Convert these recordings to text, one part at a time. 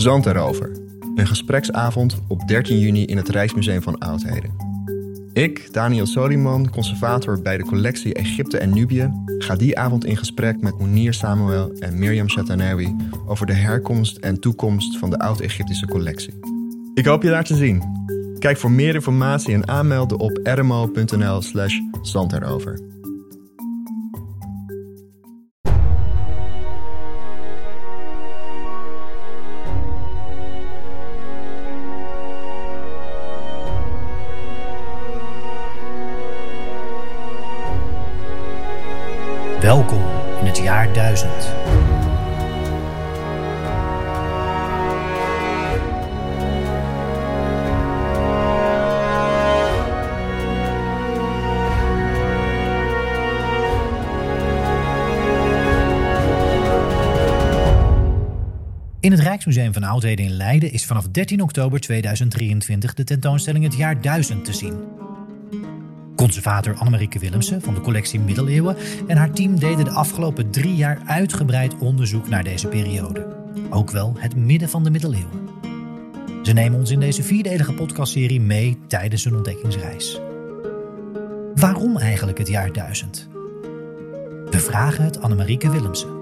Zand erover. Een gespreksavond op 13 juni in het Rijksmuseum van Oudheden. Ik, Daniel Soliman, conservator bij de collectie Egypte en Nubië, ga die avond in gesprek met Mounir Samuel en Mirjam Chatanawi over de herkomst en toekomst van de oud-Egyptische collectie. Ik hoop je daar te zien. Kijk voor meer informatie en aanmelden op rmo.nl slash zanderover. In het Rijksmuseum van Oudheden in Leiden is vanaf 13 oktober 2023 de tentoonstelling Het Jaar 1000 te zien. Conservator Annemarieke Willemsen van de collectie Middeleeuwen en haar team deden de afgelopen drie jaar uitgebreid onderzoek naar deze periode. Ook wel het midden van de middeleeuwen. Ze nemen ons in deze vierdelige podcastserie mee tijdens een ontdekkingsreis. Waarom eigenlijk het jaar 1000? We vragen het Annemarieke Willemsen.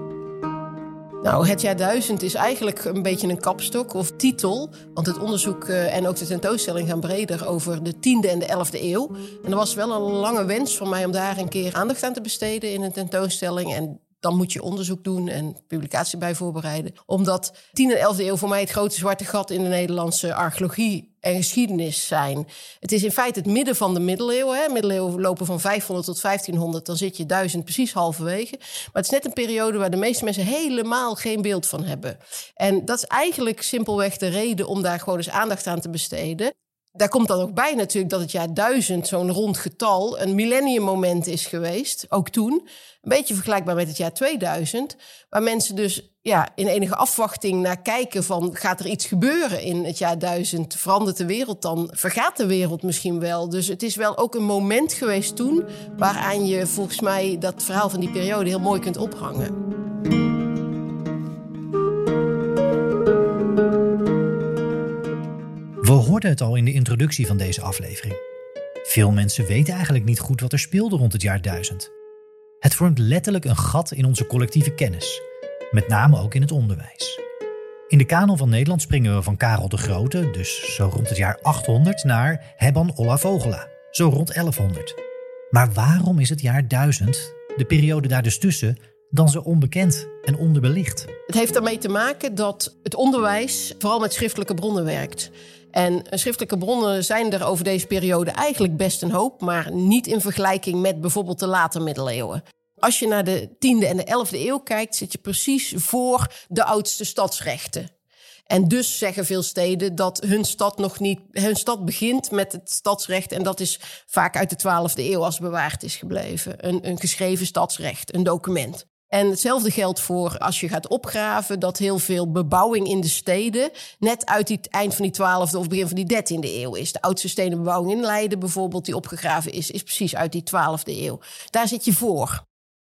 Nou, het jaar 1000 is eigenlijk een beetje een kapstok of titel. Want het onderzoek uh, en ook de tentoonstelling gaan breder over de 10e en de 11e eeuw. En er was wel een lange wens van mij om daar een keer aandacht aan te besteden in een tentoonstelling. En dan moet je onderzoek doen en publicatie bij voorbereiden. Omdat 10e en 11e eeuw voor mij het grote zwarte gat in de Nederlandse archeologie en geschiedenis zijn. Het is in feite het midden van de middeleeuwen. Hè. Middeleeuwen lopen van 500 tot 1500, dan zit je duizend precies halverwege. Maar het is net een periode waar de meeste mensen helemaal geen beeld van hebben. En dat is eigenlijk simpelweg de reden om daar gewoon eens aandacht aan te besteden. Daar komt dan ook bij natuurlijk dat het jaar 1000 zo'n rond getal een millenniummoment is geweest, ook toen. Een beetje vergelijkbaar met het jaar 2000, waar mensen dus ja, in enige afwachting naar kijken van gaat er iets gebeuren in het jaar 1000? Verandert de wereld dan? Vergaat de wereld misschien wel? Dus het is wel ook een moment geweest toen waaraan je volgens mij dat verhaal van die periode heel mooi kunt ophangen. We hoorden het al in de introductie van deze aflevering. Veel mensen weten eigenlijk niet goed wat er speelde rond het jaar 1000. Het vormt letterlijk een gat in onze collectieve kennis, met name ook in het onderwijs. In de kanon van Nederland springen we van Karel de Grote, dus zo rond het jaar 800, naar Hebban Olla Vogela, zo rond 1100. Maar waarom is het jaar 1000, de periode daar dus tussen, dan zo onbekend en onderbelicht? Het heeft daarmee te maken dat het onderwijs vooral met schriftelijke bronnen werkt. En schriftelijke bronnen zijn er over deze periode eigenlijk best een hoop, maar niet in vergelijking met bijvoorbeeld de late middeleeuwen. Als je naar de 10e en de 11e eeuw kijkt, zit je precies voor de oudste stadsrechten. En dus zeggen veel steden dat hun stad nog niet. Hun stad begint met het stadsrecht. En dat is vaak uit de 12e eeuw als bewaard is gebleven. Een, een geschreven stadsrecht, een document. En hetzelfde geldt voor als je gaat opgraven, dat heel veel bebouwing in de steden net uit het eind van die 12e of begin van die 13e eeuw is. De oudste stenen bebouwing in Leiden bijvoorbeeld, die opgegraven is, is precies uit die 12e eeuw. Daar zit je voor.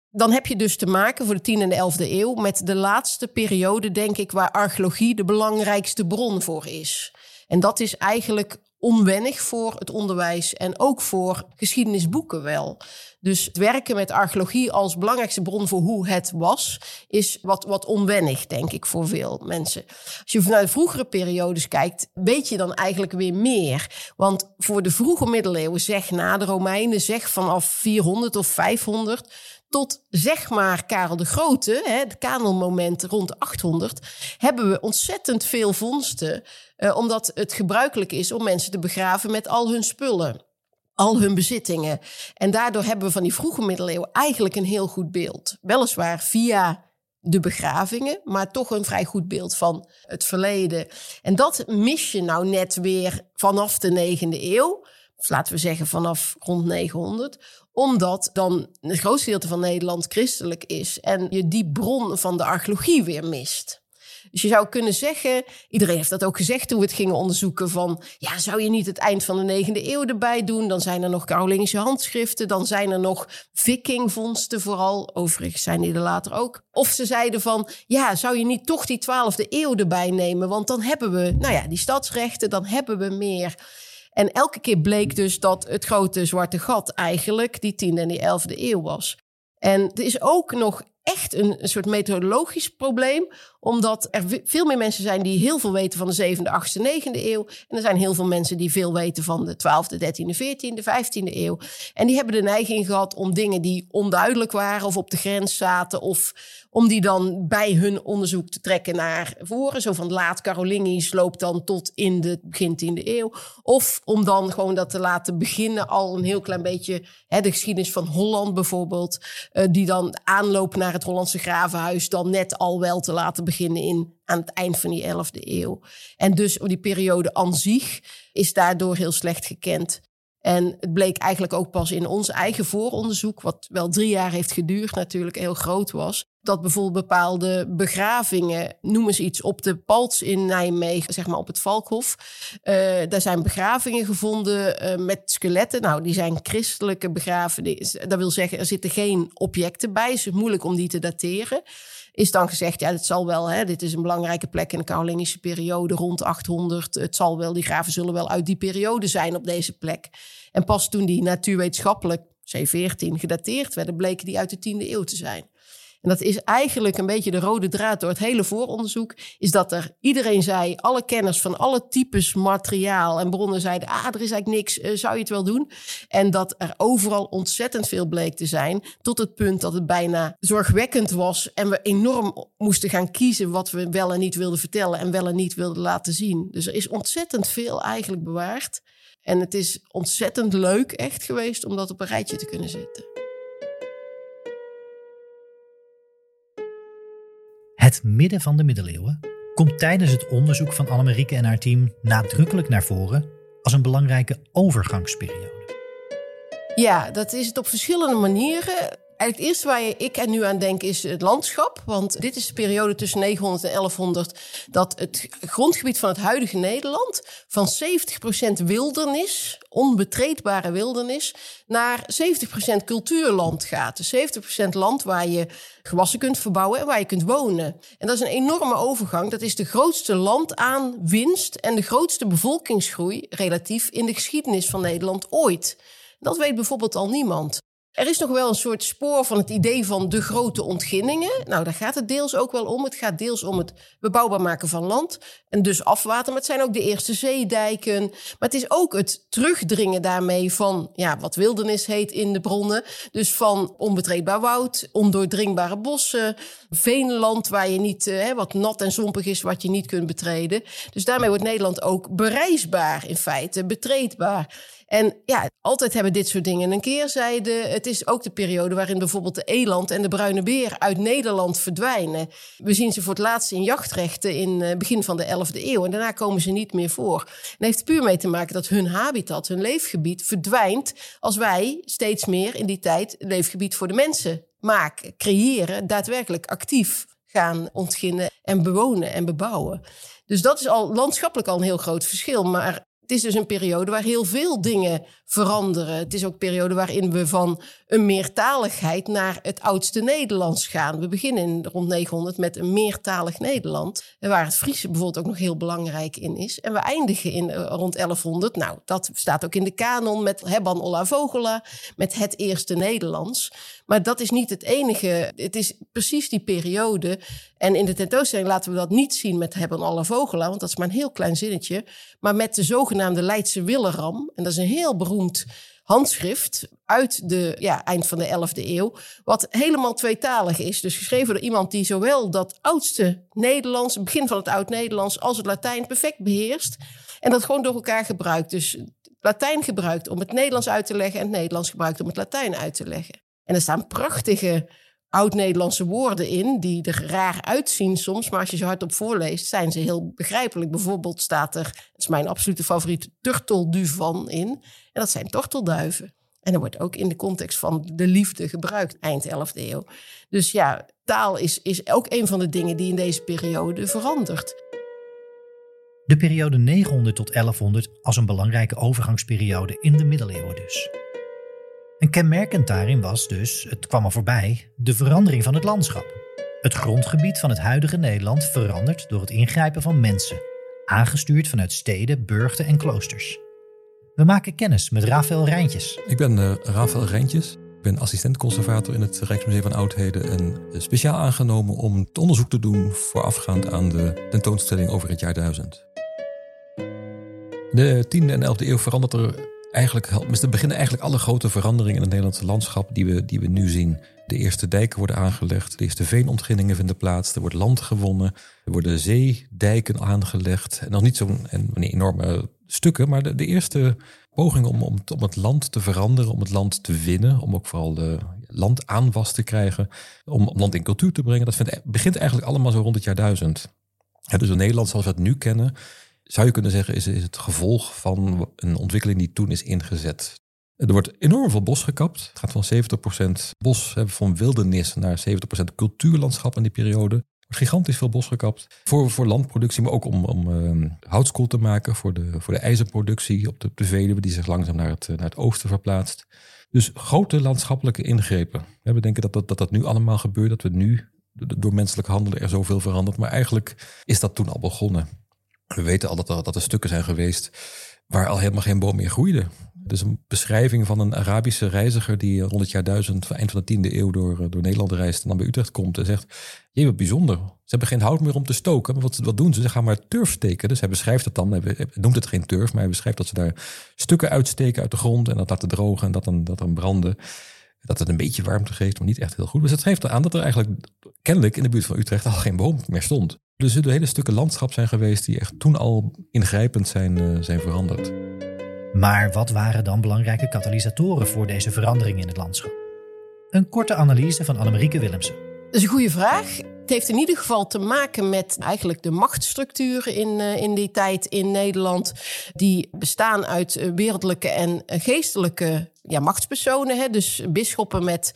Dan heb je dus te maken voor de 10e en de 11e eeuw met de laatste periode, denk ik, waar archeologie de belangrijkste bron voor is. En dat is eigenlijk onwennig voor het onderwijs en ook voor geschiedenisboeken wel. Dus het werken met archeologie als belangrijkste bron voor hoe het was, is wat, wat onwennig, denk ik, voor veel mensen. Als je vanuit vroegere periodes kijkt, weet je dan eigenlijk weer meer. Want voor de vroege middeleeuwen, zeg na de Romeinen, zeg vanaf 400 of 500 tot zeg maar Karel de Grote, hè, het kanonmoment rond 800, hebben we ontzettend veel vondsten. Eh, omdat het gebruikelijk is om mensen te begraven met al hun spullen. Al hun bezittingen. En daardoor hebben we van die vroege middeleeuwen eigenlijk een heel goed beeld. Weliswaar via de begravingen, maar toch een vrij goed beeld van het verleden. En dat mis je nou net weer vanaf de negende eeuw. Of laten we zeggen vanaf rond 900 omdat dan het grootste gedeelte van Nederland christelijk is en je die bron van de archeologie weer mist. Dus je zou kunnen zeggen, iedereen heeft dat ook gezegd toen we het gingen onderzoeken, van ja, zou je niet het eind van de negende eeuw erbij doen? Dan zijn er nog Carolingische handschriften, dan zijn er nog vikingvondsten vooral. Overigens zijn die er later ook. Of ze zeiden van, ja, zou je niet toch die twaalfde eeuw erbij nemen? Want dan hebben we, nou ja, die stadsrechten, dan hebben we meer. En elke keer bleek dus dat het grote zwarte gat eigenlijk die tiende en die elfde eeuw was. En er is ook nog echt een, soort methodologisch probleem. Omdat er veel meer mensen zijn die heel veel weten van de zevende, achtste, negende eeuw. En er zijn heel veel mensen die veel weten van de twaalfde, dertiende, veertiende, vijftiende eeuw. En die hebben de neiging gehad om dingen die onduidelijk waren of op de grens zaten of om die dan bij hun onderzoek te trekken naar voren. Zo van laat Carolingisch loopt dan tot in de begin 10e eeuw. Of om dan gewoon dat te laten beginnen al een heel klein beetje. Hè, de geschiedenis van Holland bijvoorbeeld. Uh, die dan aanloopt naar het Hollandse gravenhuis. Dan net al wel te laten beginnen in aan het eind van die 11e eeuw. En dus die periode aan zich is daardoor heel slecht gekend. En het bleek eigenlijk ook pas in ons eigen vooronderzoek, wat wel drie jaar heeft geduurd, natuurlijk heel groot was. Dat bijvoorbeeld bepaalde begravingen, noem eens iets, op de Palts in Nijmegen, zeg maar op het Valkhof. Uh, daar zijn begravingen gevonden uh, met skeletten. Nou, die zijn christelijke begrafenissen. Dat wil zeggen, er zitten geen objecten bij. Het is moeilijk om die te dateren is dan gezegd, ja, het zal wel, hè, dit is een belangrijke plek in de Carolingische periode rond 800. Het zal wel, die graven zullen wel uit die periode zijn op deze plek. En pas toen die natuurwetenschappelijk, C14, gedateerd werden, bleken die uit de 10e eeuw te zijn. En dat is eigenlijk een beetje de rode draad door het hele vooronderzoek. Is dat er iedereen zei, alle kenners van alle types materiaal en bronnen zeiden: Ah, er is eigenlijk niks, uh, zou je het wel doen? En dat er overal ontzettend veel bleek te zijn. Tot het punt dat het bijna zorgwekkend was. En we enorm moesten gaan kiezen wat we wel en niet wilden vertellen. En wel en niet wilden laten zien. Dus er is ontzettend veel eigenlijk bewaard. En het is ontzettend leuk echt geweest om dat op een rijtje te kunnen zetten. Het midden van de middeleeuwen komt tijdens het onderzoek van Annemarieke en haar team nadrukkelijk naar voren als een belangrijke overgangsperiode. Ja, dat is het op verschillende manieren. Het eerste waar ik er nu aan denk is het landschap. Want dit is de periode tussen 900 en 1100 dat het grondgebied van het huidige Nederland van 70% wildernis, onbetreedbare wildernis, naar 70% cultuurland gaat. Dus 70% land waar je gewassen kunt verbouwen en waar je kunt wonen. En dat is een enorme overgang. Dat is de grootste landaanwinst en de grootste bevolkingsgroei relatief in de geschiedenis van Nederland ooit. Dat weet bijvoorbeeld al niemand. Er is nog wel een soort spoor van het idee van de grote ontginningen. Nou, daar gaat het deels ook wel om. Het gaat deels om het bebouwbaar maken van land en dus afwater. Maar het zijn ook de eerste zeedijken. Maar het is ook het terugdringen daarmee van ja, wat wildernis heet in de bronnen. Dus van onbetreedbaar woud, ondoordringbare bossen, veenland waar je niet, hè, wat nat en zompig is, wat je niet kunt betreden. Dus daarmee wordt Nederland ook bereisbaar in feite, betreedbaar. En ja, altijd hebben dit soort dingen een keerzijde. Het is ook de periode waarin bijvoorbeeld de eland en de bruine beer uit Nederland verdwijnen. We zien ze voor het laatst in jachtrechten in het eh, begin van de 11e eeuw. En daarna komen ze niet meer voor. En heeft puur mee te maken dat hun habitat, hun leefgebied verdwijnt als wij steeds meer in die tijd leefgebied voor de mensen maken, creëren, daadwerkelijk actief gaan ontginnen en bewonen en bebouwen. Dus dat is al landschappelijk al een heel groot verschil. Maar het is dus een periode waar heel veel dingen veranderen. Het is ook een periode waarin we van een meertaligheid naar het oudste Nederlands gaan. We beginnen in rond 900 met een meertalig Nederland, waar het Friese bijvoorbeeld ook nog heel belangrijk in is. En we eindigen in eh, rond 1100. Nou, dat staat ook in de kanon met Hebban Olla Vogela, met het eerste Nederlands. Maar dat is niet het enige. Het is precies die periode. En in de tentoonstelling laten we dat niet zien met Hebban Olla Vogela, want dat is maar een heel klein zinnetje. Maar met de zogenaamde Leidse Willeram. En dat is een heel beroemd handschrift uit de ja, eind van de 11e eeuw, wat helemaal tweetalig is. Dus geschreven door iemand die zowel dat oudste Nederlands, begin van het oud-Nederlands, als het Latijn perfect beheerst. En dat gewoon door elkaar gebruikt. Dus Latijn gebruikt om het Nederlands uit te leggen en het Nederlands gebruikt om het Latijn uit te leggen. En er staan prachtige oud-Nederlandse woorden in, die er raar uitzien soms, maar als je ze hardop voorleest, zijn ze heel begrijpelijk. Bijvoorbeeld staat er, dat is mijn absolute favoriet, turtelduvan in. En dat zijn tortelduiven. En dat wordt ook in de context van de liefde gebruikt, eind 11e eeuw. Dus ja, taal is, is ook een van de dingen die in deze periode verandert. De periode 900 tot 1100 als een belangrijke overgangsperiode in de middeleeuwen dus. En kenmerkend daarin was dus, het kwam al voorbij, de verandering van het landschap. Het grondgebied van het huidige Nederland verandert door het ingrijpen van mensen, aangestuurd vanuit steden, burchten en kloosters. We maken kennis met Rafael Rijntjes. Ik ben uh, Rafael Rijntjes. Ik ben assistent-conservator in het Rijksmuseum van Oudheden en speciaal aangenomen om het onderzoek te doen voorafgaand aan de tentoonstelling over het jaar 1000. De 10e en 11e eeuw verandert er eigenlijk, er beginnen eigenlijk alle grote veranderingen in het Nederlandse landschap die we, die we nu zien. De eerste dijken worden aangelegd, de eerste veenontginningen vinden plaats, er wordt land gewonnen, er worden zeedijken aangelegd. En nog niet zo'n enorme stukken, maar de, eerste poging om, om, om, het land te veranderen, om het land te winnen, om ook vooral de land aanwas te krijgen, om, om land in cultuur te brengen, dat vindt, begint eigenlijk allemaal zo rond het jaar duizend. dus in Nederland zoals we het nu kennen, zou je kunnen zeggen, is, is het gevolg van een ontwikkeling die toen is ingezet. Er wordt enorm veel bos gekapt. Het gaat van 70% bos, van wildernis naar 70% cultuurlandschap in die periode. Er gigantisch veel bos gekapt. Voor, voor landproductie, maar ook om, om uh, houtskool te maken. Voor de, voor de ijzerproductie op de, de die zich langzaam naar het, naar het oosten verplaatst. Dus grote landschappelijke ingrepen. We denken dat dat, dat dat nu allemaal gebeurt. Dat we nu door menselijk handelen er zoveel verandert. Maar eigenlijk is dat toen al begonnen. We weten al dat er, dat stukken zijn geweest waar al helemaal geen boom meer groeide. Dus een beschrijving van een Arabische reiziger die rond het jaar 1000, eind van de 10e eeuw, door, door Nederland reist en dan bij Utrecht komt en zegt: Je wat bijzonder. Ze hebben geen hout meer om te stoken. Maar wat, doen ze? Ze gaan maar turf steken. Dus hij beschrijft het dan. Hij noemt het geen turf, maar hij beschrijft dat ze daar stukken uitsteken uit de grond en dat laten drogen en dat dan, dat dan branden. Dat het een beetje warmte geeft, maar niet echt heel goed. Dus het geeft aan dat er eigenlijk kennelijk in de buurt van Utrecht al geen boom meer stond. Dus er hele stukken landschap zijn geweest die echt toen al ingrijpend zijn, uh, zijn veranderd. Maar wat waren dan belangrijke katalysatoren voor deze verandering in het landschap? Een korte analyse van Annemarieke Willemsen. Dat is een goede vraag. Het heeft in ieder geval te maken met eigenlijk de machtsstructuren in, uh, in die tijd in Nederland. Die bestaan uit eh, wereldlijke en geestelijke ja, machtspersonen. Hè? Dus bisschoppen met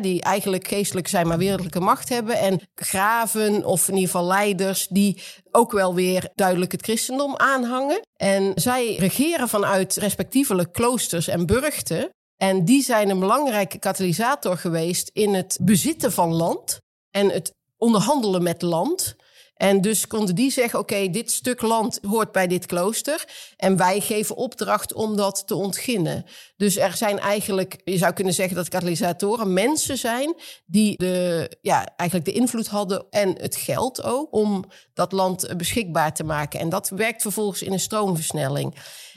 die eigenlijk geestelijk zijn, maar wereldlijke macht hebben. En graven, of in ieder geval leiders, die ook wel weer duidelijk het christendom aanhangen. En zij regeren vanuit respectievelijk kloosters en burchten. En die zijn een belangrijke katalysator geweest in het bezitten van land en het onderhandelen met land. En dus konden die zeggen: Oké, dit stuk land hoort bij dit klooster. En wij geven opdracht om dat te ontginnen. Dus er zijn eigenlijk, je zou kunnen zeggen dat katalysatoren mensen zijn die de, ja, eigenlijk de invloed hadden en het geld ook om dat land beschikbaar te maken. En dat werkt vervolgens in een stroomversnelling.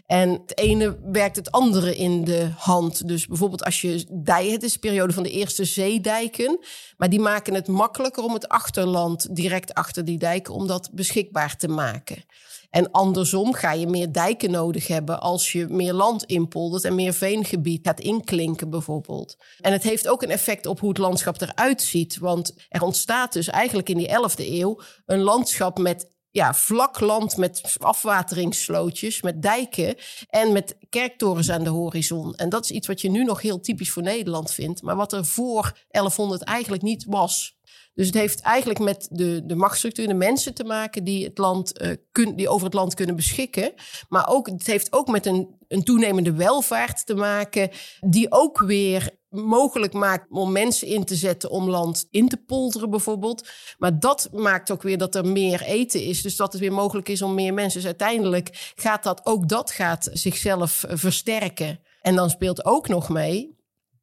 En het ene werkt het andere in de hand. Dus bijvoorbeeld als je dijen, het is de periode van de eerste zeedijken. Maar die maken het makkelijker om het achterland direct achter die dijken, om dat beschikbaar te maken. En andersom ga je meer dijken nodig hebben als je meer land inpoldert en meer veengebied gaat inklinken bijvoorbeeld. En het heeft ook een effect op hoe het landschap eruit ziet. Want er ontstaat dus eigenlijk in die 11e eeuw een landschap met ja, vlak land met afwateringsslootjes, met dijken en met kerktorens aan de horizon. En dat is iets wat je nu nog heel typisch voor Nederland vindt, maar wat er voor 1100 eigenlijk niet was. Dus het heeft eigenlijk met de, de machtsstructuur, de mensen te maken die, het land, uh, kun, die over het land kunnen beschikken. Maar ook, het heeft ook met een, een toenemende welvaart te maken, die ook weer mogelijk maakt om mensen in te zetten om land in te polderen bijvoorbeeld. Maar dat maakt ook weer dat er meer eten is. Dus dat het weer mogelijk is om meer mensen. Dus uiteindelijk gaat dat ook dat gaat zichzelf versterken. En dan speelt ook nog mee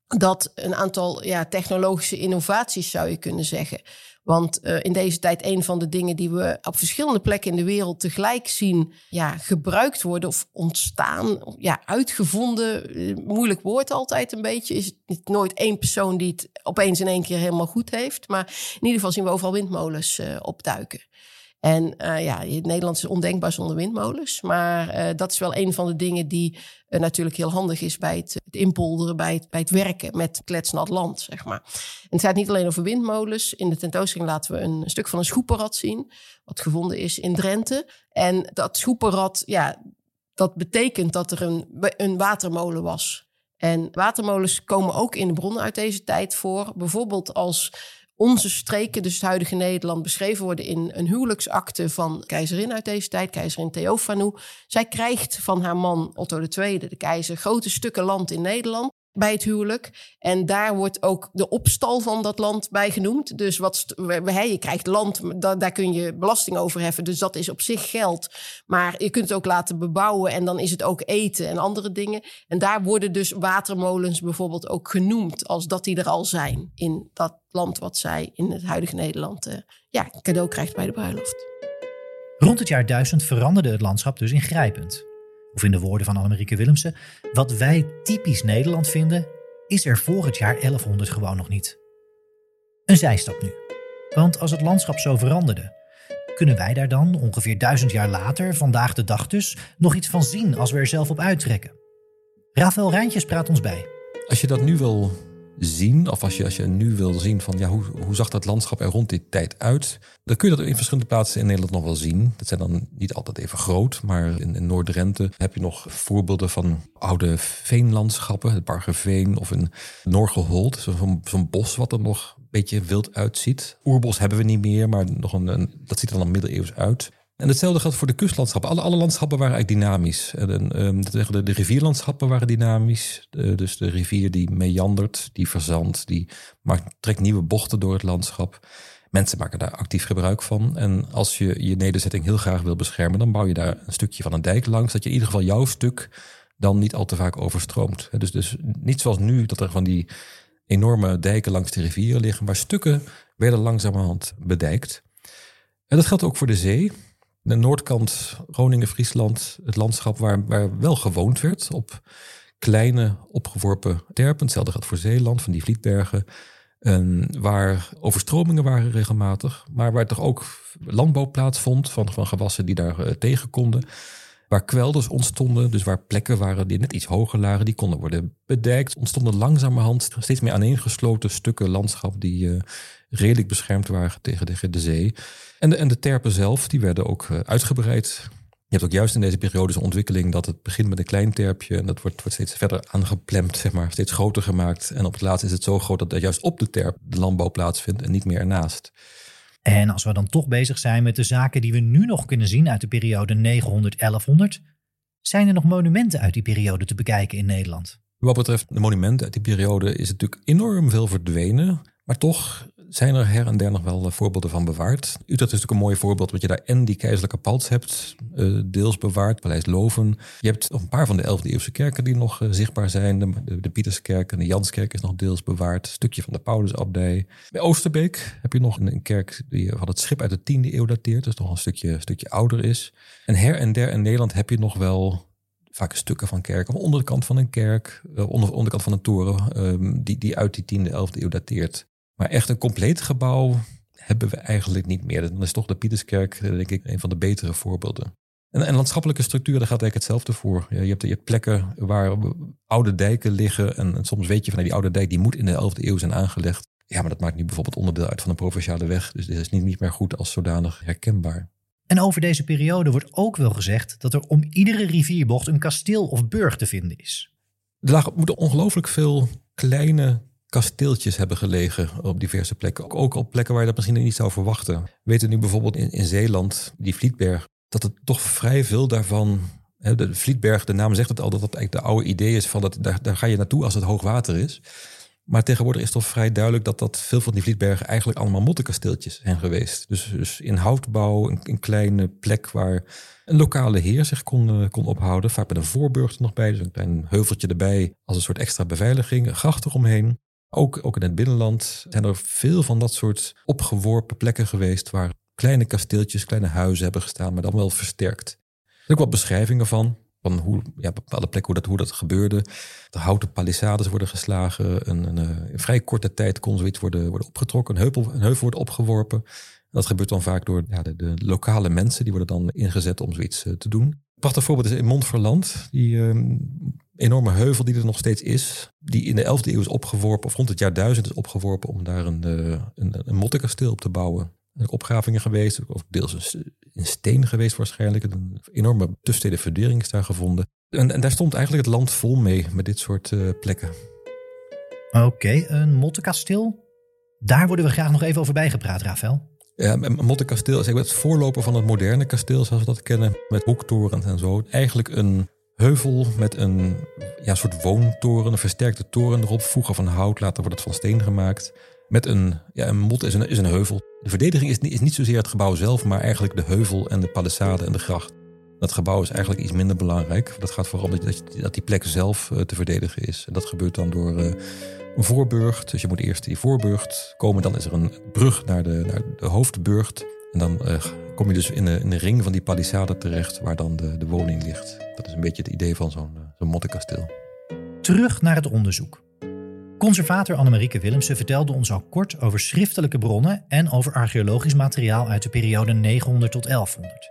dat een aantal ja, technologische innovaties zou je kunnen zeggen. Want uh, in deze tijd een van de dingen die we op verschillende plekken in de wereld tegelijk zien ja, gebruikt worden of ontstaan, ja, uitgevonden, eh, moeilijk woord altijd een beetje, is het nooit één persoon die het opeens in één keer helemaal goed heeft. Maar in ieder geval zien we overal windmolens uh, opduiken. En uh, ja, Nederland is ondenkbaar zonder windmolens. Maar uh, dat is wel een van de dingen die uh, natuurlijk heel handig is bij het, het inpolderen, bij het, bij het werken met kletsnat land, zeg maar. En het gaat niet alleen over windmolens. In de tentoonstelling laten we een, stuk van een schoeperrad zien, wat gevonden is in Drenthe. En dat schoeperrad, ja, dat betekent dat er een, een watermolen was. En watermolens komen ook in de bronnen uit deze tijd voor. Bijvoorbeeld als onze streken, dus het huidige Nederland, beschreven worden in een huwelijksakte van keizerin uit deze tijd, keizerin Theophanu. Zij krijgt van haar man Otto II, de keizer, grote stukken land in Nederland bij het huwelijk. En daar wordt ook de opstal van dat land bij genoemd. Dus wat je krijgt land, daar kun je belasting over heffen. Dus dat is op zich geld. Maar je kunt het ook laten bebouwen en dan is het ook eten en andere dingen. En daar worden dus watermolens bijvoorbeeld ook genoemd als dat die er al zijn in dat land wat zij in het huidige Nederland uh, ja, cadeau krijgt bij de bruiloft. Rond het jaar 1000 veranderde het landschap dus ingrijpend. Of in de woorden van Annemarieke Willemsen, wat wij typisch Nederland vinden, is er voor het jaar 1100 gewoon nog niet. Een zijstap nu. Want als het landschap zo veranderde, kunnen wij daar dan ongeveer duizend jaar later, vandaag de dag dus, nog iets van zien als we er zelf op uittrekken? Rafael Rijntjes praat ons bij. Als je dat nu wil zien, of als je, als je nu wil zien van ja, hoe, hoe zag dat landschap er rond die tijd uit, dan kun je dat in verschillende plaatsen in Nederland nog wel zien. Dat zijn dan niet altijd even groot, maar in, in Noord-Drenthe heb je nog voorbeelden van oude veenlandschappen, het Bargeveen of een Norgehold, zo'n zo'n bos wat er nog een beetje wild uitziet. Oerbos hebben we niet meer, maar nog een, een dat ziet er dan middeleeuws uit. En hetzelfde geldt voor de kustlandschappen. Alle, alle landschappen waren eigenlijk dynamisch. En, um, de, de rivierlandschappen waren dynamisch. dus de rivier die meandert, die verzandt, die maakt, trekt nieuwe bochten door het landschap. Mensen maken daar actief gebruik van. En als je je nederzetting heel graag wil beschermen, dan bouw je daar een stukje van een dijk langs, dat je in ieder geval jouw stuk dan niet al te vaak overstroomt. Dus, dus niet zoals nu, dat er van die enorme dijken langs de rivieren liggen, maar stukken werden langzamerhand bedijkt. En dat geldt ook voor de zee de noordkant Groningen, Friesland, het landschap waar, waar wel gewoond werd op kleine opgeworpen terpen. Hetzelfde geldt voor Zeeland, van die vlietbergen. waar overstromingen waren regelmatig, maar waar toch ook landbouw plaatsvond van, van gewassen die daar uh, tegen konden. Waar kwelders ontstonden, dus waar plekken waren die net iets hoger lagen, die konden worden bedijkt. Ontstonden langzamerhand steeds meer aaneengesloten stukken landschap die uh, redelijk beschermd waren tegen de, de zee. En de, en de terpen zelf, die werden ook uh, uitgebreid. Je hebt ook juist in deze periode zo'n ontwikkeling dat het begint met een klein terpje en dat wordt, wordt steeds verder aangeplemd, zeg maar, steeds groter gemaakt. En op het laatst is het zo groot dat er juist op de terp de landbouw plaatsvindt en niet meer ernaast. En als we dan toch bezig zijn met de zaken die we nu nog kunnen zien uit de periode 900-1100, zijn er nog monumenten uit die periode te bekijken in Nederland? Wat betreft de monumenten uit die periode is natuurlijk enorm veel verdwenen. Maar toch zijn er her en der nog wel eh, voorbeelden van bewaard. Utrecht is natuurlijk een mooi voorbeeld, want je daar en die keizerlijke pals hebt, uh, deels bewaard, Paleis Loven. Je hebt nog een paar van de 11e eeuwse kerken die nog uh, zichtbaar zijn. De, de, Pieterskerk en de Janskerk is nog deels bewaard. Een stukje van de Paulusabdij. Bij Oosterbeek heb je nog een, een, kerk die van het schip uit de 10e eeuw dateert, dus nog een stukje, stukje ouder is. En her en der in Nederland heb je nog wel vaak stukken van kerken, of onder de kant van een kerk, onder, onderkant van een toren, um, die, die uit die 10e, 11e eeuw dateert. Maar echt een compleet gebouw hebben we eigenlijk niet meer. Dan is toch de Pieterskerk, denk ik, een van de betere voorbeelden. En, en landschappelijke structuur, daar gaat eigenlijk hetzelfde voor. Je, hebt, je hebt plekken waar oude dijken liggen. En, soms weet je van die oude dijk, die moet in de 11e eeuw zijn aangelegd. Ja, maar dat maakt nu bijvoorbeeld onderdeel uit van een provinciale weg. Dus dit is niet, niet meer goed als zodanig herkenbaar. En over deze periode wordt ook wel gezegd dat er om iedere rivierbocht een kasteel of burg te vinden is. Er moeten ongelooflijk veel kleine kasteeltjes hebben gelegen op diverse plekken. Ook op plekken waar je dat misschien niet zou verwachten. We weten nu bijvoorbeeld in, in Zeeland, die Vlietberg, dat het toch vrij veel daarvan. Hè, de Vlietberg, de naam zegt het al, dat dat eigenlijk de oude idee is van dat daar, ga je naartoe als het hoog water is. Maar tegenwoordig is toch vrij duidelijk dat dat veel van die Vlietbergen eigenlijk allemaal mottenkasteeltjes zijn geweest. Dus, dus in houtbouw, een, een, kleine plek waar een lokale heer zich kon, uh, kon ophouden. Vaak met een voorburg er nog bij, dus een klein heuveltje erbij als een soort extra beveiliging, een gracht eromheen. Ook, ook in het binnenland zijn er veel van dat soort opgeworpen plekken geweest waar kleine kasteeltjes, kleine huizen hebben gestaan, maar dan wel versterkt. Er zijn ook wat beschrijvingen van, van hoe, ja, bepaalde plekken hoe dat, hoe dat gebeurde. De houten palissades worden geslagen. Een, eh, vrij korte tijd kon zoiets worden, worden opgetrokken. Een heuvel, een heuvel wordt opgeworpen. Dat gebeurt dan vaak door ja, de, de, lokale mensen. Die worden dan ingezet om zoiets eh, te doen. Prachtig voorbeeld is in Montferland. Die uh, enorme heuvel die er nog steeds is. Die in de 11e eeuw is opgeworpen, of rond het jaar 1000 is opgeworpen. Om daar een, uh, een, een mottenkasteel op te bouwen. Er opgravingen geweest, of deels in steen geweest waarschijnlijk. Een enorme tussensteden fundering is daar gevonden. En, daar stond eigenlijk het land vol mee met dit soort uh, plekken. Oké, een mottenkasteel? Daar worden we graag nog even over bijgepraat, Rafael. Ja, een mottenkasteel is het voorloper van het moderne kasteel, zoals we dat kennen, met hoektorens en zo. Eigenlijk een heuvel met een ja, soort woontoren, een versterkte toren erop. Vroeger van hout, later wordt het van steen gemaakt. Met een, ja, een mot is een, is een heuvel. De verdediging is niet, is niet zozeer het gebouw zelf, maar eigenlijk de heuvel en de palissade en de gracht. Dat gebouw is eigenlijk iets minder belangrijk. Dat gaat vooral dat, dat die plek zelf eh, te verdedigen is. En dat gebeurt dan door een voorburcht. Dus je moet eerst die voorburcht komen. Dan is er een brug naar de, naar de. En dan uh, kom je dus in de, in de ring van die palissade terecht, waar dan de, de woning ligt. Dat is een beetje het idee van zo'n zo'n mottenkasteel. Terug naar het onderzoek. Conservator Annemarieke Willemsen vertelde ons al kort over schriftelijke bronnen en over archeologisch materiaal uit de periode 900 tot 1100.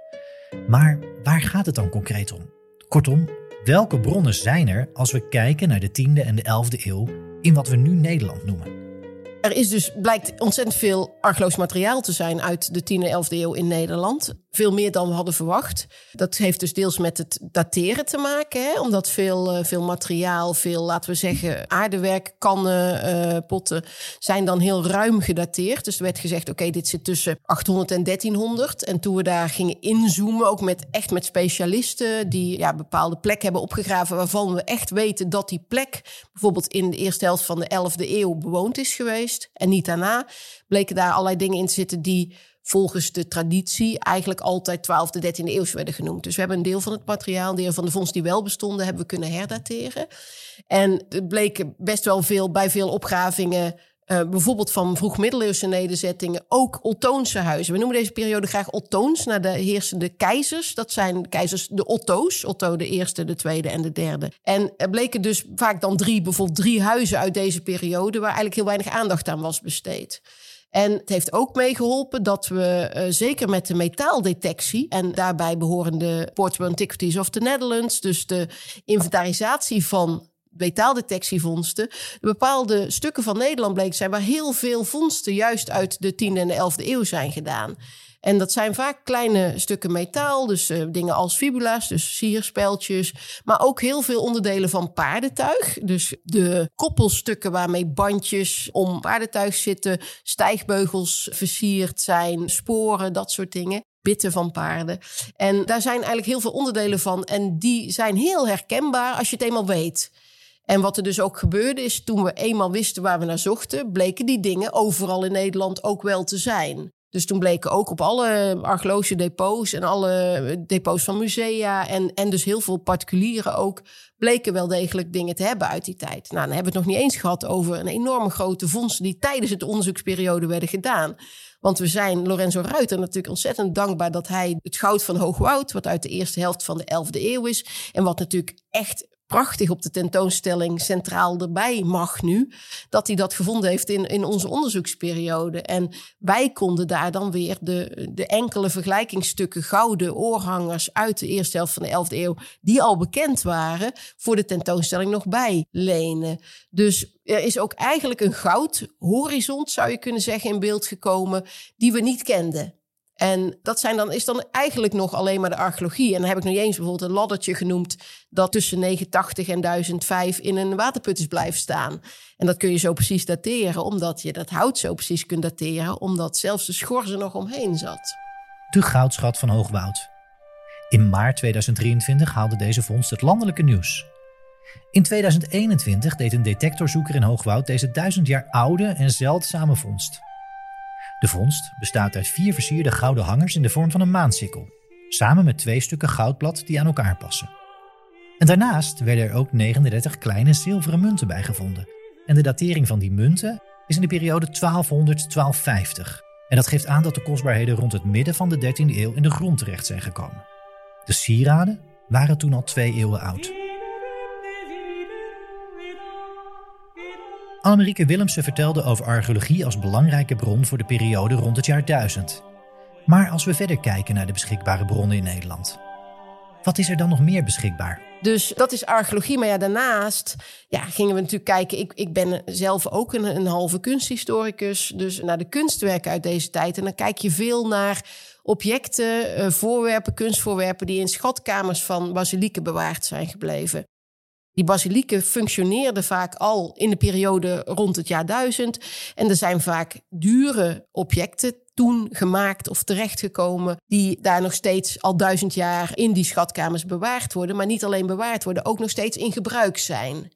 Maar waar gaat het dan concreet om? Kortom, welke bronnen zijn er als we kijken naar de 10e en de 11e eeuw in wat we nu Nederland noemen? Er is dus, blijkt ontzettend veel archeologisch materiaal te zijn uit de 10e en 11e eeuw in Nederland. Veel meer dan we hadden verwacht. Dat heeft dus deels met het dateren te maken. Hè? Omdat veel, uh, veel materiaal, veel, laten we zeggen, aardewerk, kannen, uh, potten, zijn dan heel ruim gedateerd. Dus er werd gezegd, oké, dit zit tussen 800 en 1300. En toen we daar gingen inzoomen, ook met, echt met specialisten die ja, bepaalde plekken hebben opgegraven waarvan we echt weten dat die plek bijvoorbeeld in de eerste helft van de 11e eeuw bewoond is geweest en niet daarna, bleken daar allerlei dingen in te zitten die volgens de traditie eigenlijk altijd 12e, 13e eeuw werden genoemd. Dus we hebben een deel van het materiaal, deel van de vondsten die wel bestonden, hebben we kunnen herdateren. En het bleken best wel veel bij veel opgravingen uh, bijvoorbeeld van vroeg-middeleeuwse nederzettingen, ook Ottoonse huizen. We noemen deze periode graag Ottoons, naar de heersende keizers. Dat zijn keizers de Otto's, Otto de eerste, de tweede en de derde. En er bleken dus vaak dan drie, bijvoorbeeld drie huizen uit deze periode, waar eigenlijk heel weinig aandacht aan was besteed. En het heeft ook meegeholpen dat we uh, zeker met de metaaldetectie en daarbij behorende Portable Antiquities of the Netherlands, dus de inventarisatie van metaaldetectievondsten. Bepaalde stukken van Nederland bleek zijn waar heel veel vondsten juist uit de 10e en de 11e eeuw zijn gedaan. En dat zijn vaak kleine stukken metaal, dus uh, dingen als fibula's, dus sierspeltjes, maar ook heel veel onderdelen van paardentuig. Dus de koppelstukken waarmee bandjes om paardentuig zitten, stijgbeugels versierd zijn, sporen, dat soort dingen bitten van paarden. En daar zijn eigenlijk heel veel onderdelen van. En die zijn heel herkenbaar als je het eenmaal weet. En wat er dus ook gebeurde is, toen we eenmaal wisten waar we naar zochten, bleken die dingen overal in Nederland ook wel te zijn. Dus toen bleken ook op alle archeologische depots en alle depots van musea en, en dus heel veel particulieren ook, bleken wel degelijk dingen te hebben uit die tijd. Nou, dan hebben we het nog niet eens gehad over een enorme grote vondst die tijdens het onderzoeksperiode werden gedaan. Want we zijn Lorenzo Ruiter natuurlijk ontzettend dankbaar dat hij het goud van Hoogwoud, wat uit de eerste helft van de 11e eeuw is, en wat natuurlijk echt prachtig op de tentoonstelling centraal erbij mag nu, dat hij dat gevonden heeft in, in onze onderzoeksperiode. En wij konden daar dan weer de, de enkele vergelijkingsstukken gouden oorhangers uit de eerste helft van de 11e eeuw, die al bekend waren, voor de tentoonstelling nog bij lenen. Dus er is ook eigenlijk een goud horizon, zou je kunnen zeggen, in beeld gekomen, die we niet kenden. En dat zijn dan, is dan eigenlijk nog alleen maar de archeologie. En dan heb ik nog eens bijvoorbeeld een laddertje genoemd... dat tussen 980 en 1005 in een waterput is blijven staan. En dat kun je zo precies dateren, omdat je dat hout zo precies kunt dateren... omdat zelfs de schors er nog omheen zat. De goudschat van Hoogwoud. In maart 2023 haalde deze vondst het landelijke nieuws. In 2021 deed een detectorzoeker in Hoogwoud deze duizend jaar oude en zeldzame vondst... De vondst bestaat uit vier versierde gouden hangers in de vorm van een maansikkel, samen met twee stukken goudblad die aan elkaar passen. En daarnaast werden er ook 39 kleine zilveren munten bijgevonden. En de datering van die munten is in de periode 1200-1250. En dat geeft aan dat de kostbaarheden rond het midden van de 13e eeuw in de grond terecht zijn gekomen. De sieraden waren toen al twee eeuwen oud. Annemarieke Willemsen vertelde over archeologie als belangrijke bron voor de periode rond het jaar 1000. Maar als we verder kijken naar de beschikbare bronnen in Nederland, wat is er dan nog meer beschikbaar? Dus dat is archeologie. Maar ja, daarnaast ja, gingen we natuurlijk kijken. Ik, ik ben zelf ook een, een halve kunsthistoricus. Dus naar de kunstwerken uit deze tijd. En dan kijk je veel naar objecten, uh, voorwerpen, kunstvoorwerpen die in schatkamers van basilieken bewaard zijn gebleven. Die basilieken functioneerden vaak al in de periode rond het jaar 1000 en er zijn vaak dure objecten toen gemaakt of terechtgekomen, die daar nog steeds al duizend jaar in die schatkamers bewaard worden, maar niet alleen bewaard worden, ook nog steeds in gebruik zijn.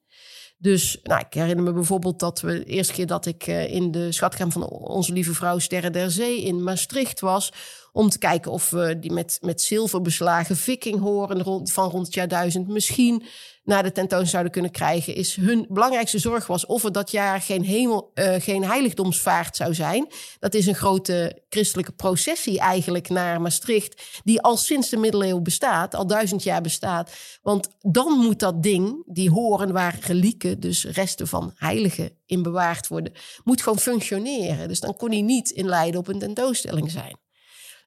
Dus nou, ik herinner me bijvoorbeeld dat we de eerste keer dat ik uh, in de schatkamer van Onze Lieve Vrouw Sterren der Zee in Maastricht was, om te kijken of we die met, met zilver beslagen vikinghoren van rond het jaar 1000 misschien naar de tentoonstelling zouden kunnen krijgen, is hun belangrijkste zorg was of er dat jaar geen, hemel, uh, geen heiligdomsvaart zou zijn. Dat is een grote christelijke processie eigenlijk naar Maastricht, die al sinds de middeleeuwen bestaat, al duizend jaar bestaat. Want dan moet dat ding, die horen waar relieken, dus resten van heiligen, in bewaard worden, moet gewoon functioneren. Dus dan kon hij niet in Leiden op een tentoonstelling zijn.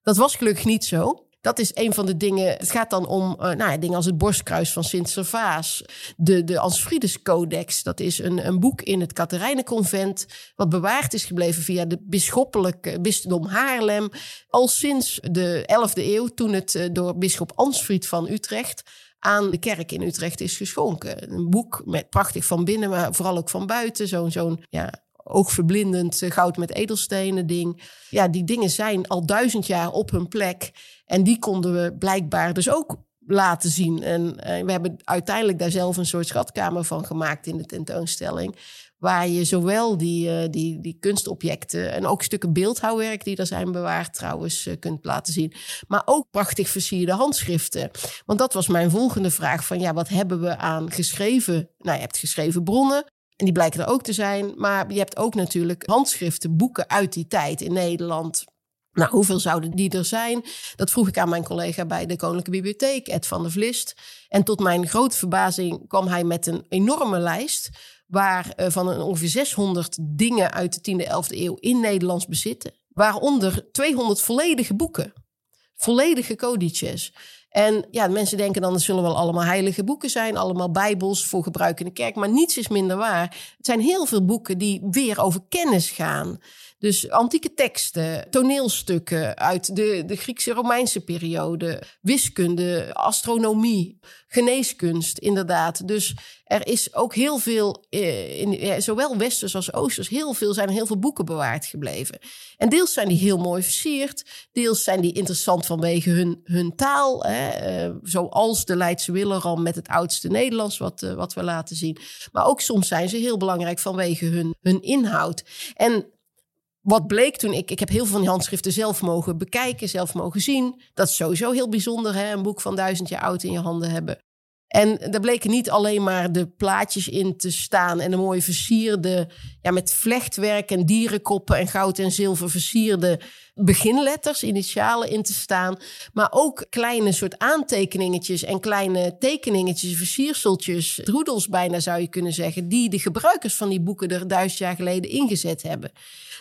Dat was gelukkig niet zo. Dat is een van de dingen. Het gaat dan om uh, nou dingen als het borstkruis van Sint Servaas. De, de Ansfrides Codex. Dat is een, een boek in het Katerijnenconvent. Wat bewaard is gebleven via de bisschoppelijke bisdom Haarlem. Al sinds de 11e eeuw, toen het uh, door bisschop Ansfried van Utrecht aan de kerk in Utrecht is geschonken. Een boek met prachtig van binnen, maar vooral ook van buiten. Zo'n zo'n ja, oogverblindend eh, goud met edelstenen ding. Ja, die dingen zijn al duizend jaar op hun plek. En die konden we blijkbaar dus ook laten zien. En uh, we hebben uiteindelijk daar zelf een soort schatkamer van gemaakt in de tentoonstelling. Waar je zowel die, uh, die, die kunstobjecten en ook stukken beeldhouwwerk die er zijn bewaard trouwens kunt laten zien. Maar ook prachtig versierde handschriften. Want dat was mijn volgende vraag van ja, wat hebben we aan geschreven? Nou, je hebt geschreven bronnen. En die blijken er ook te zijn. Maar je hebt ook natuurlijk handschriften, boeken uit die tijd in Nederland. Nou, hoeveel zouden die er zijn? Dat vroeg ik aan mijn collega bij de Koninklijke Bibliotheek, Ed van der Vlist. En tot mijn grote verbazing kwam hij met een enorme lijst. Waar uh, van ongeveer 600 dingen uit de 10e, 11e eeuw in Nederlands bezitten. Waaronder 200 volledige boeken. Volledige codices. En ja, mensen denken dan, het zullen wel allemaal heilige boeken zijn, allemaal bijbels voor gebruik in de kerk. Maar niets is minder waar. Het zijn heel veel boeken die weer over kennis gaan. Dus antieke teksten, toneelstukken uit de, de Griekse Romeinse periode, wiskunde, astronomie, geneeskunst, inderdaad. Dus er is ook heel veel, eh, in, zowel westers als oosters, heel veel, zijn heel veel boeken bewaard gebleven. En deels zijn die heel mooi versierd, deels zijn die interessant vanwege hun, hun taal. Hè, eh, zoals de Leidse Willeram met het oudste Nederlands, wat, uh, wat we laten zien. Maar ook soms zijn ze heel belangrijk vanwege hun, hun inhoud. En wat bleek toen ik, ik heb heel veel van die handschriften zelf mogen bekijken, zelf mogen zien. Dat is sowieso heel bijzonder, hè? een boek van duizend jaar oud in je handen hebben. En daar bleken niet alleen maar de plaatjes in te staan en de mooie versierde, ja, met vlechtwerk en dierenkoppen en goud en zilver versierde beginletters, initialen in te staan. Maar ook kleine soort aantekeningetjes en kleine tekeningetjes, versierseltjes, droedels bijna zou je kunnen zeggen, die de gebruikers van die boeken er duizend jaar geleden ingezet hebben.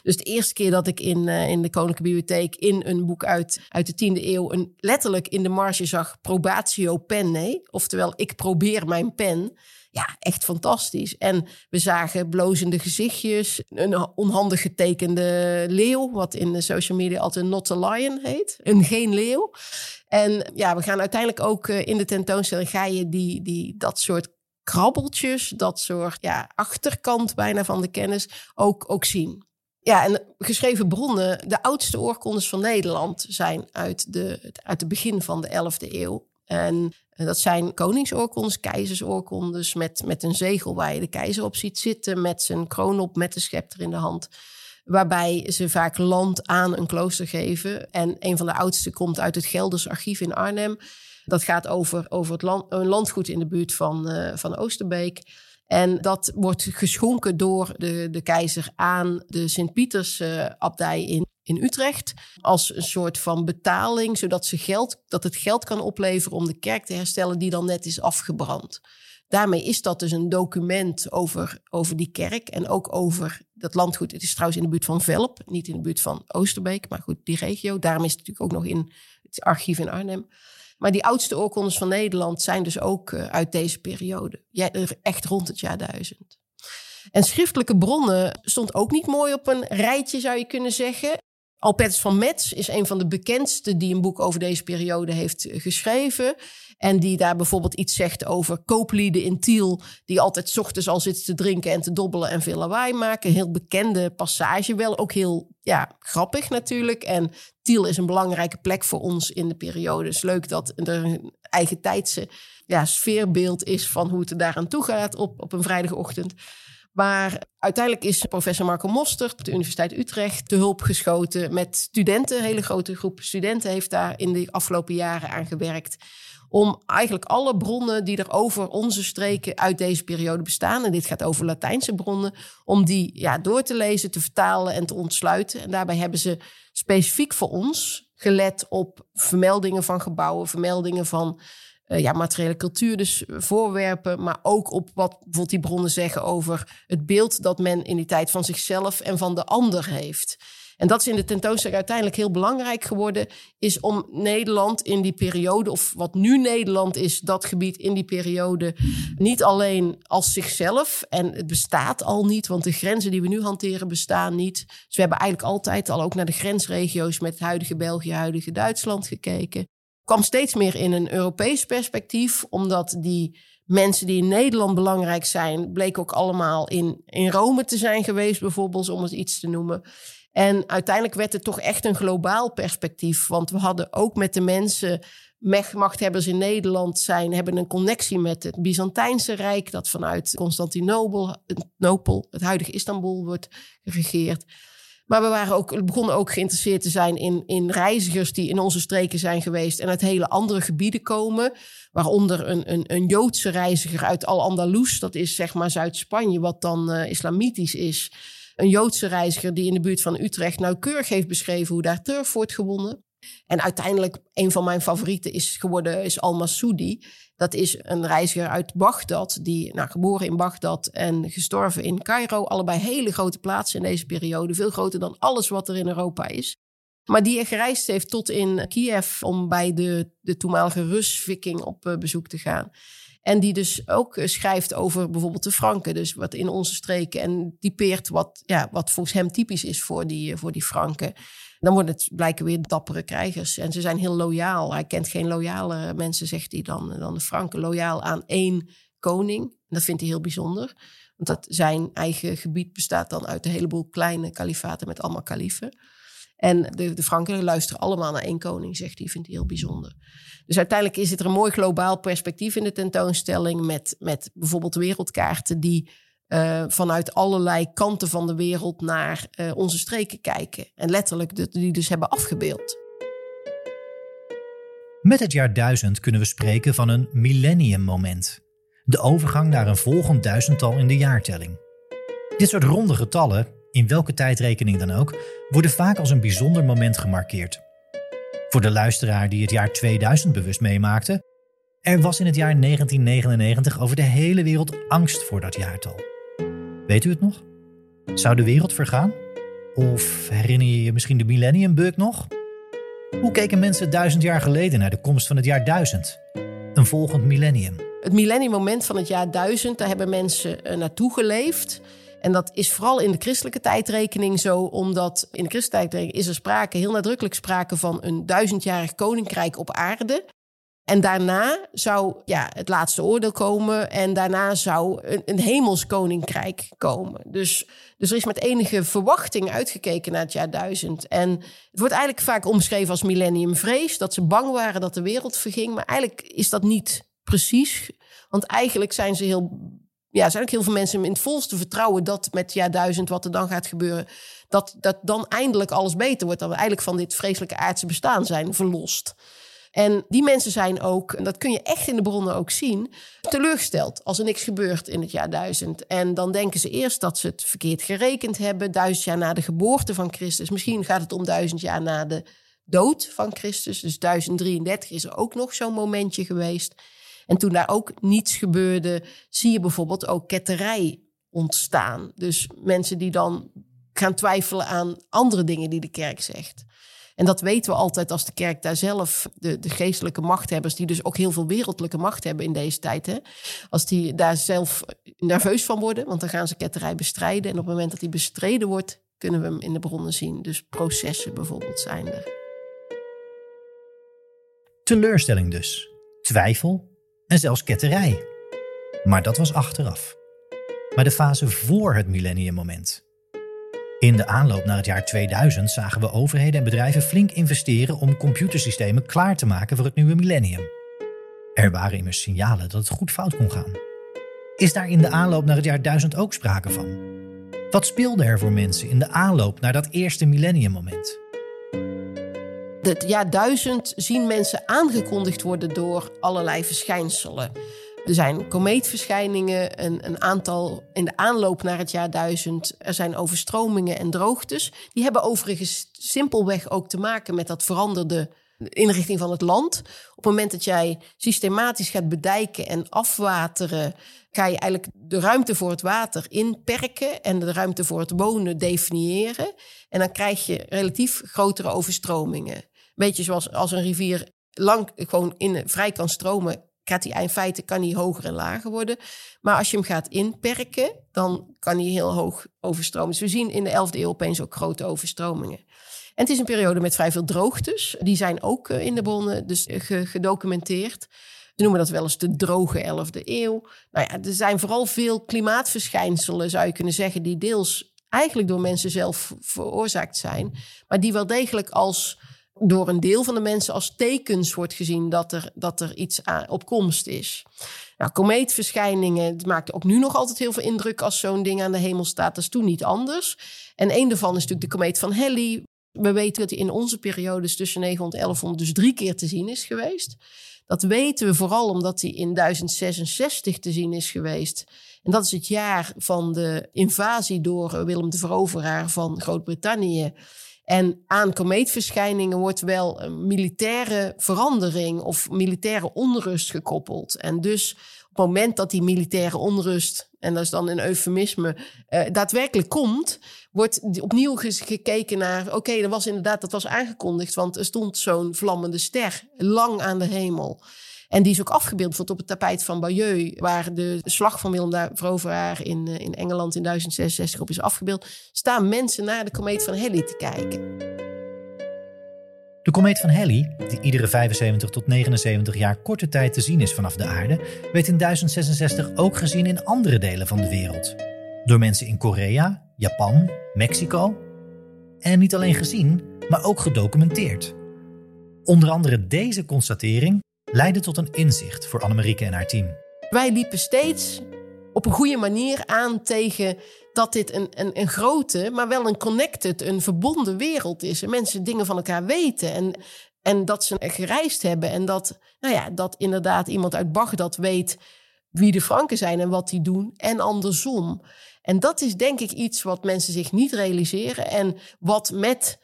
Dus de eerste keer dat ik in, uh, in de Koninklijke Bibliotheek in een boek uit, uit de tiende eeuw een, letterlijk in de marge zag probatio penne, oftewel ik probeer mijn pen. Ja, echt fantastisch. En we zagen blozende gezichtjes, een onhandig getekende leeuw, wat in de social media altijd not a lion heet, een geen leeuw. En ja, we gaan uiteindelijk ook uh, in de tentoonstelling ga je die, die, dat soort krabbeltjes, dat soort ja, achterkant bijna van de kennis ook, ook zien. Ja, en geschreven bronnen, de oudste oorkondes van Nederland zijn uit, de, uit het begin van de 11e eeuw. En dat zijn koningsoorkondes, keizersoorkondes met, met een zegel waar je de keizer op ziet zitten, met zijn kroon op, met de scepter in de hand. Waarbij ze vaak land aan een klooster geven. En een van de oudste komt uit het Gelders Archief in Arnhem. Dat gaat over, over het land, een landgoed in de buurt van, uh, van Oosterbeek. En dat wordt geschonken door de, de keizer aan de Sint-Pieters-abdij in, in Utrecht. Als een soort van betaling, zodat ze geld, dat het geld kan opleveren om de kerk te herstellen die dan net is afgebrand. Daarmee is dat dus een document over, over die kerk en ook over dat landgoed. Het is trouwens in de buurt van Velp, niet in de buurt van Oosterbeek, maar goed, die regio. Daarom is het natuurlijk ook nog in het archief in Arnhem. Maar die oudste oorkondes van Nederland zijn dus ook uh, uit deze periode. Echt rond het jaar 1000. En schriftelijke bronnen stond ook niet mooi op een rijtje, zou je kunnen zeggen. Albertus van Metz is een van de bekendste die een boek over deze periode heeft geschreven. En die daar bijvoorbeeld iets zegt over kooplieden in Tiel. Die altijd ochtends al zitten te drinken en te dobbelen en veel lawaai maken. Een heel bekende passage wel. Ook heel ja, grappig natuurlijk. En Tiel is een belangrijke plek voor ons in de periode. Het is leuk dat er een eigen tijdse ja, sfeerbeeld is van hoe het er daaraan toe gaat op, op een vrijdagochtend. Maar uiteindelijk is professor Marco Mostert op de Universiteit Utrecht te hulp geschoten met studenten. Een hele grote groep studenten heeft daar in de afgelopen jaren aan gewerkt. Om eigenlijk alle bronnen die er over onze streken uit deze periode bestaan, en dit gaat over Latijnse bronnen, om die ja, door te lezen, te vertalen en te ontsluiten. En daarbij hebben ze specifiek voor ons gelet op vermeldingen van gebouwen, vermeldingen van ja, materiële cultuur, dus voorwerpen, maar ook op wat bijvoorbeeld die bronnen zeggen over het beeld dat men in die tijd van zichzelf en van de ander heeft. En dat is in de tentoonstelling uiteindelijk heel belangrijk geworden, is om Nederland in die periode, of wat nu Nederland is, dat gebied in die periode, niet alleen als zichzelf, en het bestaat al niet, want de grenzen die we nu hanteren bestaan niet. Dus we hebben eigenlijk altijd al ook naar de grensregio's met huidige België, huidige Duitsland gekeken kwam steeds meer in een Europees perspectief, omdat die mensen die in Nederland belangrijk zijn, bleken ook allemaal in, in Rome te zijn geweest, bijvoorbeeld, om het iets te noemen. En uiteindelijk werd het toch echt een globaal perspectief, want we hadden ook met de mensen machthebbers in Nederland zijn, hebben een connectie met het Byzantijnse Rijk, dat vanuit Constantinopel, het huidige Istanbul, wordt geregeerd. Maar we waren ook, begonnen ook geïnteresseerd te zijn in, in reizigers die in onze streken zijn geweest en uit hele andere gebieden komen. Waaronder een, een, een Joodse reiziger uit Al-Andalus, dat is zeg maar Zuid-Spanje, wat dan uh, islamitisch is. Een Joodse reiziger die in de buurt van Utrecht nauwkeurig heeft beschreven hoe daar turf wordt gewonnen. En uiteindelijk, een van mijn favorieten is geworden is Al-Masoudi. Dat is een reiziger uit Bagdad, die nou, geboren in Bagdad en gestorven in Cairo. Allebei hele grote plaatsen in deze periode, veel groter dan alles wat er in Europa is. Maar die gereisd heeft tot in Kiev om bij de, de toenmalige Rus-viking op eh, bezoek te gaan. En die dus ook eh, schrijft over bijvoorbeeld de Franken, dus wat in onze streken. En typeert wat, ja, wat volgens hem typisch is voor die, eh, voor die Franken. Dan worden het blijken weer dappere krijgers. En ze zijn heel loyaal. Hij kent geen loyale mensen, zegt hij dan, dan de Franken. Loyaal aan één koning. En dat vindt hij heel bijzonder. Want dat zijn eigen gebied bestaat dan uit een heleboel kleine kalifaten met allemaal kalifen. En de, de Franken luisteren allemaal naar één koning, zegt hij, vindt hij heel bijzonder. Dus uiteindelijk is er een mooi globaal perspectief in de tentoonstelling met, met bijvoorbeeld wereldkaarten die uh, vanuit allerlei kanten van de wereld naar uh, onze streken kijken. En letterlijk die dus hebben afgebeeld. Met het jaar 1000 kunnen we spreken van een millennium moment. De overgang naar een volgend duizendtal in de jaartelling. Dit soort ronde getallen, in welke tijdrekening dan ook, worden vaak als een bijzonder moment gemarkeerd. Voor de luisteraar die het jaar 2000 bewust meemaakte, er was in het jaar 1999 over de hele wereld angst voor dat jaartal. Weet u het nog? Zou de wereld vergaan? Of herinner je je misschien de Millennium Bug nog? Hoe keken mensen duizend jaar geleden naar de komst van het jaar duizend? Een volgend millennium. Het millennium moment van het jaar duizend, daar hebben mensen uh, naartoe geleefd. En dat is vooral in de christelijke tijdrekening zo, omdat in de christelijke tijdrekening is er sprake, heel nadrukkelijk sprake van een duizendjarig koninkrijk op aarde. En daarna zou ja, het laatste oordeel komen. En daarna zou een, een hemels koninkrijk komen. Dus, dus er is met enige verwachting uitgekeken naar het jaar duizend. En het wordt eigenlijk vaak omschreven als millenniumvrees. Dat ze bang waren dat de wereld verging. Maar eigenlijk is dat niet precies. Want eigenlijk zijn ze heel. Ja, zijn ook heel veel mensen in het volste vertrouwen dat met jaar duizend wat er dan gaat gebeuren. Dat, dat dan eindelijk alles beter wordt. Dat we eigenlijk van dit vreselijke aardse bestaan zijn verlost. En die mensen zijn ook, en dat kun je echt in de bronnen ook zien, teleurgesteld als er niks gebeurt in het jaar duizend. En dan denken ze eerst dat ze het verkeerd gerekend hebben, duizend jaar na de geboorte van Christus. Misschien gaat het om duizend jaar na de dood van Christus. Dus 1033 is er ook nog zo'n momentje geweest. En toen daar ook niets gebeurde, zie je bijvoorbeeld ook ketterij ontstaan. Dus mensen die dan gaan twijfelen aan andere dingen die de kerk zegt. En dat weten we altijd als de kerk daar zelf, de, de geestelijke machthebbers, die dus ook heel veel wereldlijke macht hebben in deze tijd, hè, als die daar zelf nerveus van worden, want dan gaan ze ketterij bestrijden. En op het moment dat die bestreden wordt, kunnen we hem in de bronnen zien. Dus processen bijvoorbeeld zijn er. Teleurstelling dus, twijfel en zelfs ketterij. Maar dat was achteraf. Maar de fase voor het millenniummoment. In de aanloop naar het jaar 2000 zagen we overheden en bedrijven flink investeren om computersystemen klaar te maken voor het nieuwe millennium. Er waren immers signalen dat het goed fout kon gaan. Is daar in de aanloop naar het jaar 1000 ook sprake van? Wat speelde er voor mensen in de aanloop naar dat eerste millenniummoment? Het jaar 1000 zien mensen aangekondigd worden door allerlei verschijnselen. Er zijn komeetverschijningen, een, een, aantal in de aanloop naar het jaar 1000. Er zijn overstromingen en droogtes. Die hebben overigens simpelweg ook te maken met dat veranderde inrichting van het land. Op het moment dat jij systematisch gaat bedijken en afwateren, ga je eigenlijk de ruimte voor het water inperken en de ruimte voor het wonen definiëren. En dan krijg je relatief grotere overstromingen. Beetje zoals als een rivier lang gewoon in, vrij kan stromen, gaat in feite kan hij hoger en lager worden. Maar als je hem gaat inperken, dan kan hij heel hoog overstromen. Dus we zien in de 11e eeuw opeens ook grote overstromingen. En het is een periode met vrij veel droogtes. Die zijn ook eh, in de bronnen dus eh, gedocumenteerd. Ze noemen dat wel eens de droge 11e eeuw. Nou ja, er zijn vooral veel klimaatverschijnselen, zou je kunnen zeggen, die deels eigenlijk door mensen zelf veroorzaakt zijn, maar die wel degelijk als door een deel van de mensen als tekens wordt gezien dat er, dat er iets op komst is. Nou, komeetverschijningen, het maakt ook nu nog altijd heel veel indruk als zo'n ding aan de hemel staat. Dat is toen niet anders. En een daarvan is natuurlijk de komeet van Halley. We weten dat hij in onze periodes tussen 900 en 1100 dus drie keer te zien is geweest. Dat weten we vooral omdat hij in 1066 te zien is geweest. En dat is het jaar van de invasie door Willem de Veroveraar van Groot-Brittannië. En aan komeetverschijningen wordt wel een militaire verandering of militaire onrust gekoppeld. En dus op het moment dat die militaire onrust, en dat is dan een eufemisme, uh, daadwerkelijk komt, wordt opnieuw gekeken naar, oké, dat was inderdaad, dat was aangekondigd, want er stond zo'n vlammende ster lang aan de hemel. En die is ook afgebeeld op het tapijt van Bayeux, waar de slag van Willem Veroveraar in, eh, in Engeland in 1066 op is afgebeeld. Staan mensen naar de komeet van Halley te kijken. De komeet van Halley, die iedere 75 tot 79 jaar korte tijd te zien is vanaf de aarde, werd in 1066 ook gezien in andere delen van de wereld. Door mensen in Korea, Japan, Mexico. En niet alleen gezien, maar ook gedocumenteerd. Onder andere deze constatering leidde tot een inzicht voor Annemarieke en haar team. Wij liepen steeds op een goede manier aan tegen dat dit een, een, een grote, maar wel een connected, een verbonden wereld is. En mensen dingen van elkaar weten. En, en dat ze gereisd hebben. En dat, nou ja, dat inderdaad iemand uit Bagdad weet wie de Franken zijn en wat die doen. En andersom. En dat is denk ik iets wat mensen zich niet realiseren. En wat met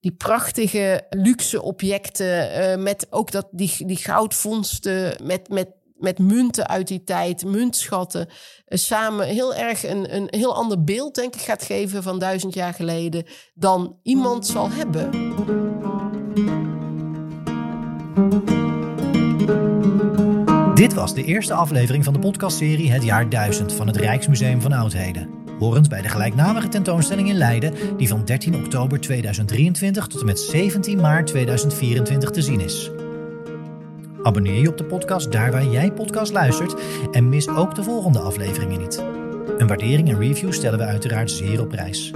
die prachtige luxe objecten, uh, met ook dat, die, die goudvondsten, met, met, met munten uit die tijd, muntschatten, uh, samen heel erg een, een heel ander beeld, denk ik, gaat geven van duizend jaar geleden dan iemand zal hebben. Dit was de eerste aflevering van de podcastserie Het jaar 1000 van het Rijksmuseum van Oudheden horend bij de gelijknamige tentoonstelling in Leiden, die van 13 oktober 2023 tot en met 17 maart 2024 te zien is. Abonneer je op de podcast daar waar jij podcast luistert en mis ook de volgende afleveringen niet. Een waardering en review stellen we uiteraard zeer op prijs.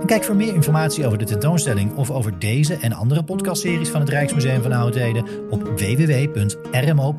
En kijk voor meer informatie over de tentoonstelling of over deze en andere podcastseries van het Rijksmuseum van Oudheden op www.rmo.nl.